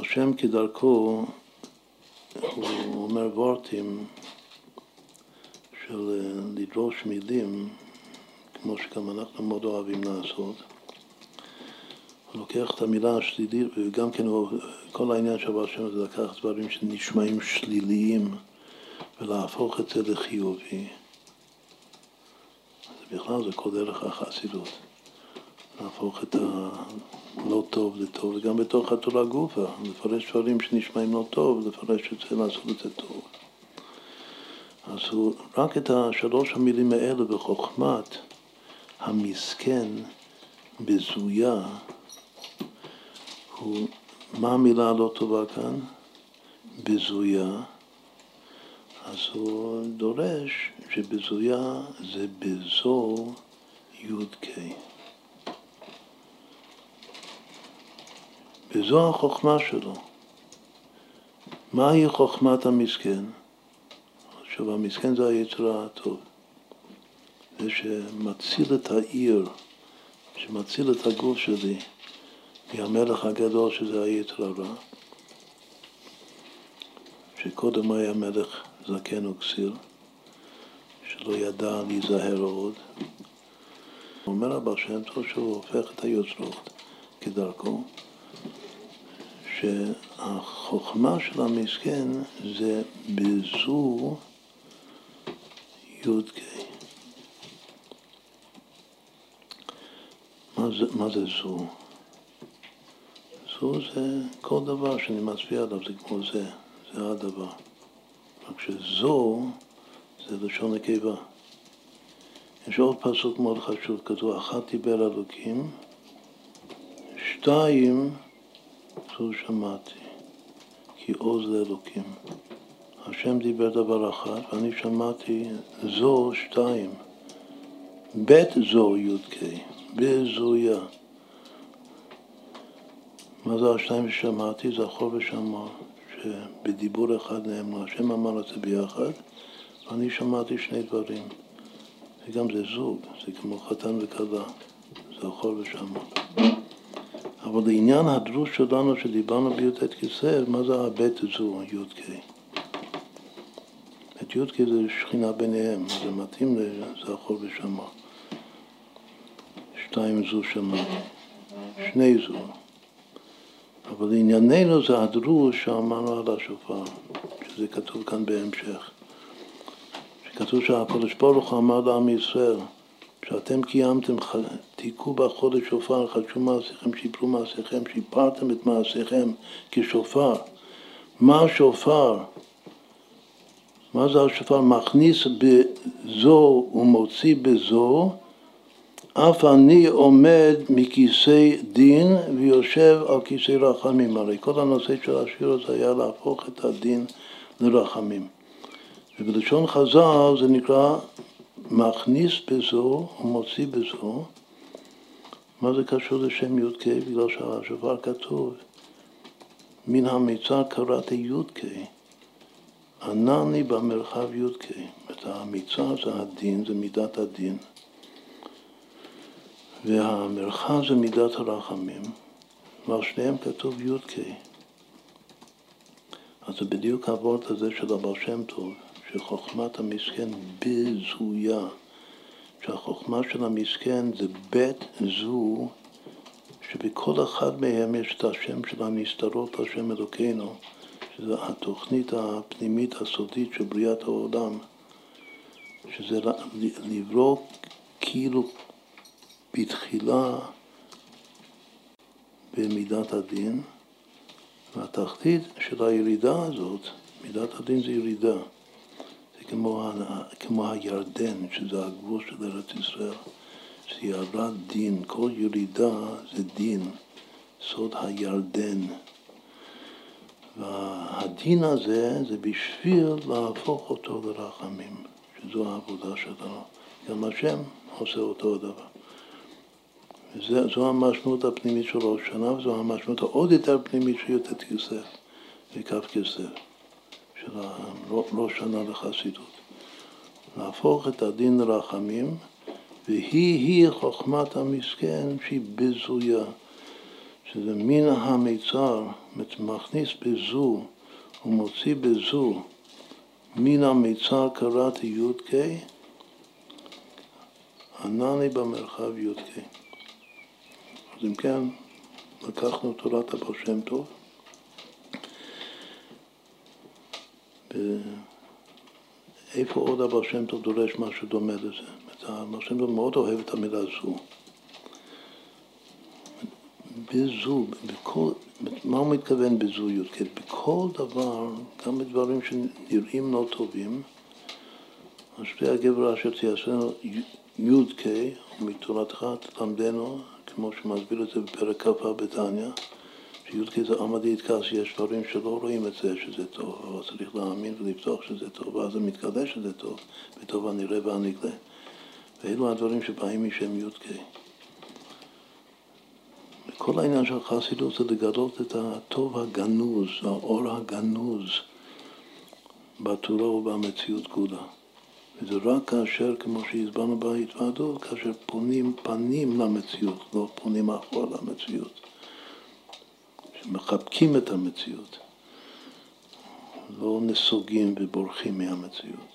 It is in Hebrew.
אבל שם כדרכו, הוא אומר וורטים של אה, לדרוש מילים, כמו שגם אנחנו מאוד אוהבים לעשות. הוא לוקח את המילה השלילית, וגם כן כל העניין של הבעל שם זה לקח דברים שנשמעים שליליים ולהפוך את זה לחיובי. בכלל זה כל דרך החסידות. להפוך את הלא טוב לטוב, וגם בתוך התורה גופה, לפרש דברים שנשמעים לא טוב, לפרש זה, לעשות את זה טוב. אז הוא, רק את השלוש המילים האלה בחוכמת המסכן בזויה, הוא, מה המילה הלא טובה כאן? בזויה. אז הוא דורש שבזויה זה בזו י"ק. וזו החוכמה שלו. מהי חוכמת המסכן? עכשיו, המסכן זה היצר הטוב. זה שמציל את העיר, שמציל את הגוף שלי מהמלך הגדול שזה היצר הרע, שקודם היה מלך זקן וכסיל, שלא ידע להיזהר עוד. אומר הבא שם טוב שהוא הופך את היוצרות כדרכו. שהחוכמה של המסכן זה בזו י"ק. מה זה, מה זה זו? זו זה כל דבר שאני מצביע עליו, זה כמו זה, זה הדבר. רק שזו זה לשון נקבה. יש עוד פסוק מאוד חשוב כזו, אחת דיבר אלוקים, שתיים זו שמעתי, כי עוז לאלוקים. השם דיבר דבר אחד, ואני שמעתי זו שתיים. בית זו י"ק, בזויה. מה זה השתיים ששמעתי? זכור ושמע, שבדיבור אחד נאמר, השם אמר את זה ביחד, ואני שמעתי שני דברים. וגם זה זוג, זה כמו חתן וכלה, זכור ושמע. אבל לעניין הדרוש שלנו שדיברנו בי"ט כסר, מה זה הבית הזו, י"ק? את י"ק זה שכינה ביניהם, זה מתאים לזכור ושמע. שתיים זו שמע, שני זו. אבל לענייננו זה הדרוש שאמרנו על השופר, שזה כתוב כאן בהמשך. שכתוב שהקדוש ברוך הוא אמר לעם ישראל, שאתם קיימתם, תיקו בחודש שופר, חדשו מעשיכם, שיפרו מעשיכם, שיפרתם את מעשיכם כשופר. מה השופר? מה זה השופר? מכניס בזו ומוציא בזו, אף אני עומד מכיסא דין ויושב על כיסא רחמים. הרי כל הנושא של השיר הזה היה להפוך את הדין לרחמים. ובלשון חז"ל זה נקרא מכניס בזו ומוציא בזו, מה זה קשור לשם י"ק? בגלל שהשופר כתוב, מן המיצר קראתי י"ק, ענני במרחב י"ק. את המיצר זה הדין, זה מידת הדין, והמרחב זה מידת הרחמים, ועל שניהם כתוב י"ק. אז זה בדיוק הוורט הזה של הבעל שם טוב. שחוכמת המסכן בזויה, שהחוכמה של המסכן זה בית זו, שבכל אחד מהם יש את השם של הנסתרות, השם אלוקינו, שזה התוכנית הפנימית הסודית של בריאת העולם, שזה לברוא כאילו בתחילה במידת הדין, והתחתית של הירידה הזאת, מידת הדין זה ירידה. כמו, כמו הירדן, שזה הגבול של ארץ ישראל, שירד דין, כל ירידה זה דין, סוד הירדן. והדין הזה זה בשביל להפוך אותו לרחמים, שזו העבודה שלנו. גם השם עושה אותו הדבר. וזו המשמעות הפנימית של ראש שנה, וזו המשמעות העוד יותר פנימית של י"ט כסף וכף כסף. של ראש שנה לחסידות. להפוך את הדין לרחמים, והיא-היא חוכמת המסכן שהיא בזויה, שזה מן המיצר, מכניס בזו ומוציא בזו מן המיצר קראתי י"ק, ענני במרחב י"ק. אז אם כן, לקחנו תורת הבעל שם טוב, איפה עוד הבעל שם טוב דורש משהו דומה לזה? הבעל שם טוב מאוד אוהב את המילה זו. בזו, בכל, מה הוא מתכוון בזו י"ק? בכל דבר, גם בדברים שנראים לא טובים, אשרי הגבר אשר תייסנו י"ק, מתורתך תלמדנו, כמו שמסביר את זה בפרק כ"א בתניא, שי"ק זה עמדית כעס, יש דברים שלא רואים את זה שזה טוב, אבל צריך להאמין ולבטוח שזה טוב, ואז זה מתגלה שזה טוב, בטוב הנראה והנגלה. ואלו הדברים שבאים משם י"ק. כל העניין של חסידות זה לגלות את הטוב הגנוז, האור הגנוז בתורה ובמציאות כולה. וזה רק כאשר, כמו שהסברנו בהתוועדות, כאשר פונים פנים למציאות, לא פונים אחורה למציאות. שמחבקים את המציאות, לא נסוגים ובורחים מהמציאות.